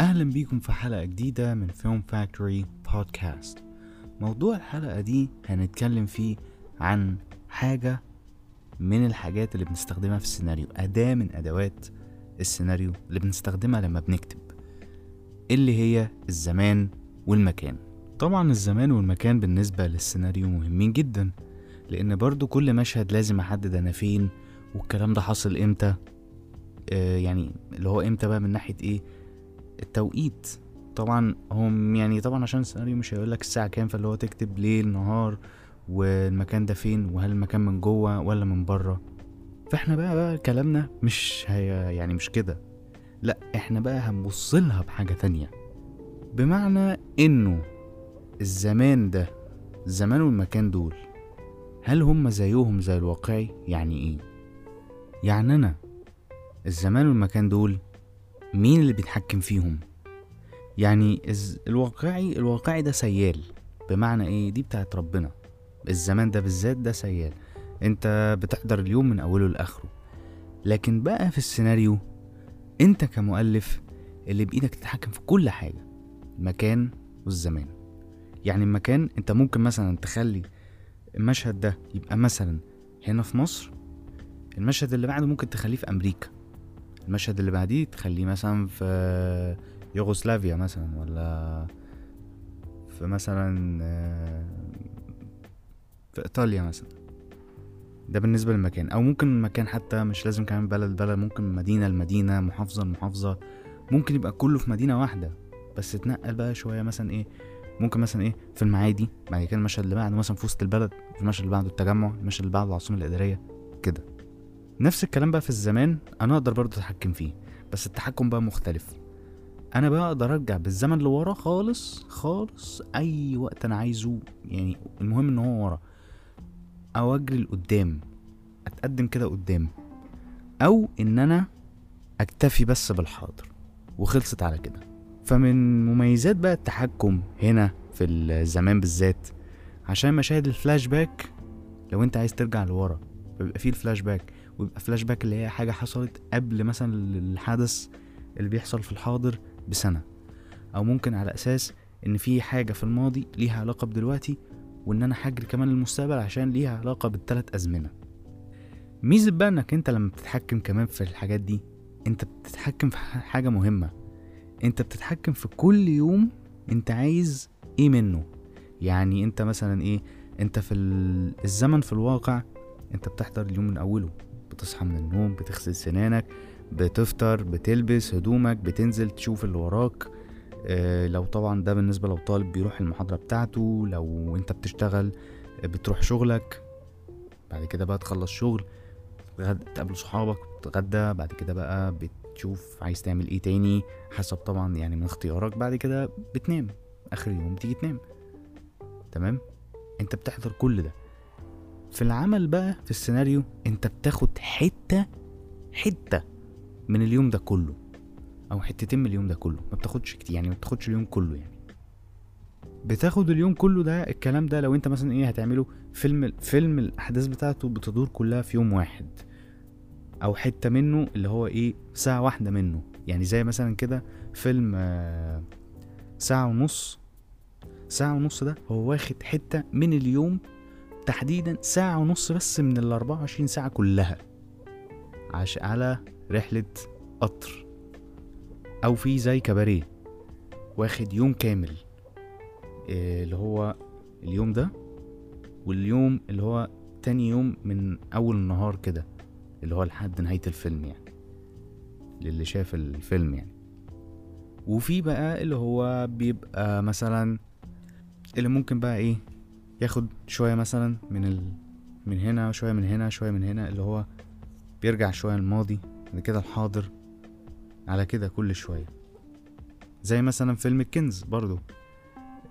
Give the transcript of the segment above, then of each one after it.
أهلا بيكم في حلقة جديدة من فيلم فاكتوري بودكاست. موضوع الحلقة دي هنتكلم فيه عن حاجة من الحاجات اللي بنستخدمها في السيناريو أداة من أدوات السيناريو اللي بنستخدمها لما بنكتب اللي هي الزمان والمكان. طبعا الزمان والمكان بالنسبة للسيناريو مهمين جدا لأن برضو كل مشهد لازم أحدد أنا فين والكلام ده حصل إمتى آه يعني اللي هو إمتى بقى من ناحية إيه؟ التوقيت. طبعا هم يعني طبعا عشان السيناريو مش هيقول لك الساعة كام فاللي هو تكتب ليل نهار والمكان ده فين وهل المكان من جوه ولا من بره. فإحنا بقى بقى كلامنا مش هي يعني مش كده. لأ إحنا بقى هنبص لها بحاجة تانية. بمعنى إنه الزمان ده الزمان والمكان دول هل هم زيهم زي الواقعي؟ يعني إيه؟ يعني أنا الزمان والمكان دول مين اللي بيتحكم فيهم؟ يعني الواقعي الواقعي ده سيال. بمعنى إيه؟ دي بتاعت ربنا. الزمان ده بالذات ده سيال. أنت بتحضر اليوم من أوله لآخره. لكن بقى في السيناريو أنت كمؤلف اللي بإيدك تتحكم في كل حاجة المكان والزمان. يعني المكان أنت ممكن مثلا تخلي المشهد ده يبقى مثلا هنا في مصر المشهد اللي بعده ممكن تخليه في أمريكا. المشهد اللي بعديه تخليه مثلا في يوغوسلافيا مثلا ولا في مثلا آه، في إيطاليا مثلا. ده بالنسبة للمكان. أو ممكن المكان حتى مش لازم كمان بلد بلد ممكن مدينة لمدينة محافظة لمحافظة. ممكن يبقى كله في مدينة واحدة. بس تنقل بقى شوية مثلا إيه ممكن مثلا إيه في المعادي. بعد كده المشهد اللي بعده مثلا في وسط البلد في المشهد اللي بعده التجمع المشهد اللي بعده العاصمة الإدارية كده. نفس الكلام بقى في الزمان أنا أقدر برضه أتحكم فيه بس التحكم بقى مختلف. أنا بقى أقدر أرجع بالزمن لورا خالص خالص أي وقت أنا عايزه يعني المهم إن هو ورا. أو أجري لقدام أتقدم كده قدام. أو إن أنا أكتفي بس بالحاضر وخلصت على كده. فمن مميزات بقى التحكم هنا في الزمان بالذات عشان مشاهد الفلاش باك لو أنت عايز ترجع لورا بيبقى فيه الفلاش باك ويبقى فلاش باك اللي هي حاجة حصلت قبل مثلا الحدث اللي بيحصل في الحاضر بسنة. أو ممكن على أساس إن في حاجة في الماضي ليها علاقة بدلوقتي وإن أنا هجري كمان المستقبل عشان ليها علاقة بالتلات أزمنة. ميزة بقى إنك أنت لما بتتحكم كمان في الحاجات دي أنت بتتحكم في ح- حاجة مهمة. أنت بتتحكم في كل يوم أنت عايز إيه منه. يعني أنت مثلا إيه أنت في ال- الزمن في الواقع أنت بتحضر اليوم من أوله. بتصحى من النوم بتغسل سنانك بتفطر بتلبس هدومك بتنزل تشوف اللي وراك. آه، لو طبعا ده بالنسبة لو طالب بيروح المحاضرة بتاعته لو انت بتشتغل آه، بتروح شغلك. بعد كده بقى تخلص شغل تقابل صحابك تتغدى. بعد كده بقى بتشوف عايز تعمل إيه تاني حسب طبعا يعني من اختيارك. بعد كده بتنام آخر اليوم تيجي تنام. تمام؟ انت بتحضر كل ده. في العمل بقى في السيناريو انت بتاخد حتة حتة من اليوم ده كله أو حتتين من اليوم ده كله ما بتاخدش كتير يعني ما بتاخدش اليوم كله يعني. بتاخد اليوم كله ده الكلام ده لو انت مثلا إيه هتعمله فيلم فيلم الأحداث بتاعته بتدور كلها في يوم واحد أو حتة منه اللي هو إيه ساعة واحدة منه. يعني زي مثلا كده فيلم آه، ساعة ونص ساعة ونص ده هو واخد حتة من اليوم تحديدا ساعة ونص بس من ال 24 ساعة كلها. عش على رحلة قطر. أو في زي كباريه. واخد يوم كامل. إيه اللي هو اليوم ده واليوم اللي هو تاني يوم من أول النهار كده. اللي هو لحد نهاية الفيلم يعني. للي شاف الفيلم يعني. وفي بقى اللي هو بيبقى مثلا اللي ممكن بقى إيه ياخد شوية مثلا من ال... من هنا شوية من هنا شوية من هنا اللي هو بيرجع شوية الماضي بعد كده الحاضر على كده كل شوية. زي مثلا فيلم الكنز برضو.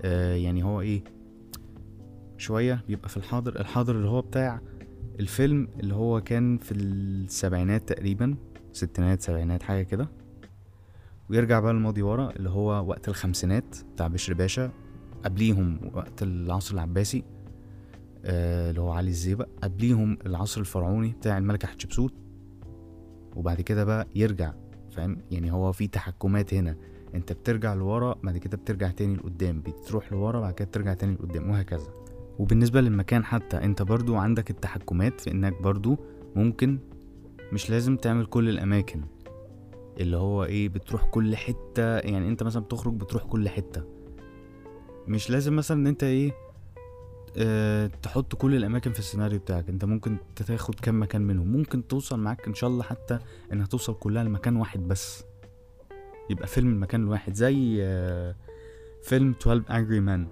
آه يعني هو إيه شوية بيبقى في الحاضر الحاضر اللي هو بتاع الفيلم اللي هو كان في السبعينات تقريبا ستينات سبعينات حاجة كده. ويرجع بقى الماضي ورا اللي هو وقت الخمسينات بتاع بشر باشا. قبليهم وقت العصر العباسي آه، اللي هو علي الزيبق قبليهم العصر الفرعوني بتاع الملكة حتشبسوت وبعد كده بقى يرجع فاهم؟ يعني هو في تحكمات هنا. انت بترجع لورا بعد كده بترجع تاني لقدام. بتروح لورا بعد كده بترجع تاني لقدام وهكذا. وبالنسبة للمكان حتى انت برضو عندك التحكمات في انك برضو ممكن مش لازم تعمل كل الأماكن. اللي هو إيه بتروح كل حتة يعني انت مثلا بتخرج بتروح كل حتة. مش لازم مثلا إن أنت إيه آه تحط كل الأماكن في السيناريو بتاعك. أنت ممكن تاخد كام مكان منهم. ممكن توصل معاك إن شاء الله حتى إنها توصل كلها لمكان واحد بس. يبقى فيلم المكان الواحد. زي آه فيلم 12 Angry Men.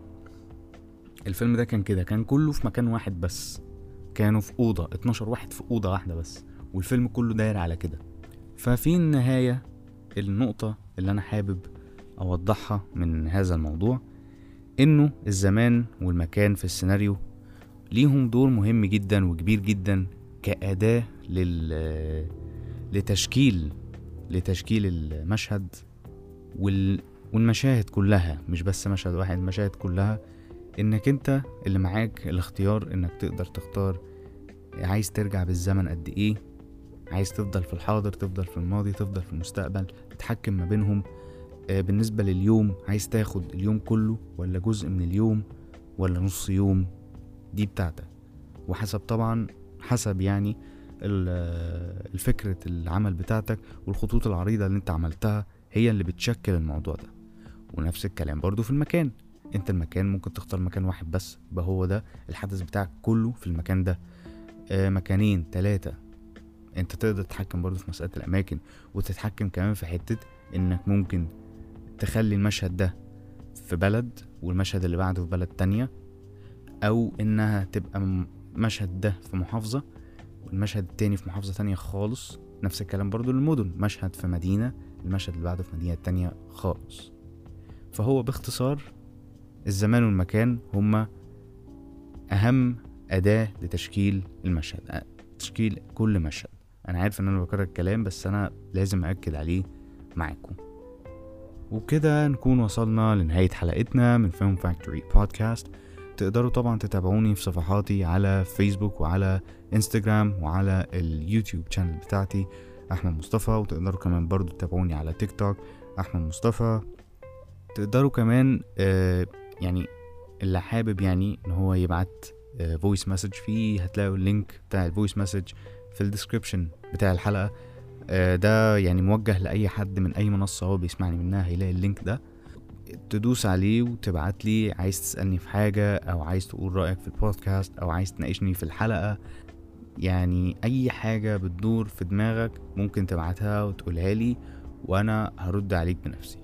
الفيلم ده كان كده. كان كله في مكان واحد بس. كانوا في أوضة. 12 واحد في أوضة واحدة بس. والفيلم كله داير على كده. ففي النهاية النقطة اللي أنا حابب أوضحها من هذا الموضوع. إنه الزمان والمكان في السيناريو ليهم دور مهم جدا وكبير جدا كأداة لل لتشكيل لتشكيل المشهد وال... والمشاهد كلها مش بس مشهد واحد المشاهد كلها. إنك أنت اللي معاك الاختيار إنك تقدر تختار عايز ترجع بالزمن قد إيه عايز تفضل في الحاضر تفضل في الماضي تفضل في المستقبل تتحكم ما بينهم. بالنسبة لليوم عايز تاخد اليوم كله ولا جزء من اليوم ولا نص يوم؟ دي بتاعتك. وحسب طبعا حسب يعني الفكرة العمل بتاعتك والخطوط العريضة اللي انت عملتها هي اللي بتشكل الموضوع ده. ونفس الكلام برضو في المكان. انت المكان ممكن تختار مكان واحد بس يبقى هو ده الحدث بتاعك كله في المكان ده. آه مكانين تلاتة. انت تقدر تتحكم برضو في مسألة الأماكن وتتحكم كمان في حتة إنك ممكن تخلي المشهد ده في بلد والمشهد اللي بعده في بلد تانية أو إنها تبقى مشهد ده في محافظة والمشهد التاني في محافظة تانية خالص نفس الكلام برضو للمدن مشهد في مدينة المشهد اللي بعده في مدينة تانية خالص. فهو باختصار الزمان والمكان هما أهم أداة لتشكيل المشهد تشكيل كل مشهد. أنا عارف إن أنا بكرر الكلام بس أنا لازم أأكد عليه معاكم. وبكده نكون وصلنا لنهاية حلقتنا من Film Factory Podcast تقدروا طبعا تتابعوني في صفحاتي على فيسبوك وعلى انستجرام وعلى ال YouTube channel بتاعتي أحمد مصطفى. وتقدروا كمان برضو تتابعوني على تيك توك أحمد مصطفى. تقدروا كمان آه يعني اللي حابب يعني إن هو يبعت voice uh, message فيه هتلاقوا ال link بتاع ال voice message في ال description بتاع الحلقة. ده يعني موجه لأي حد من أي منصة هو بيسمعني منها هيلاقي ال link ده. تدوس عليه وتبعت لي عايز تسألني في حاجة أو عايز تقول رأيك في البودكاست أو عايز تناقشني في الحلقة. يعني أي حاجة بتدور في دماغك ممكن تبعتها وتقولها لي وأنا هرد عليك بنفسي.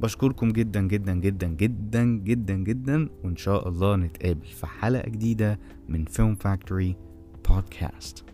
بشكركم جدا جدا جدا جدا جدا جدا. وإن شاء الله نتقابل في حلقة جديدة من فيلم فاكتوري بودكاست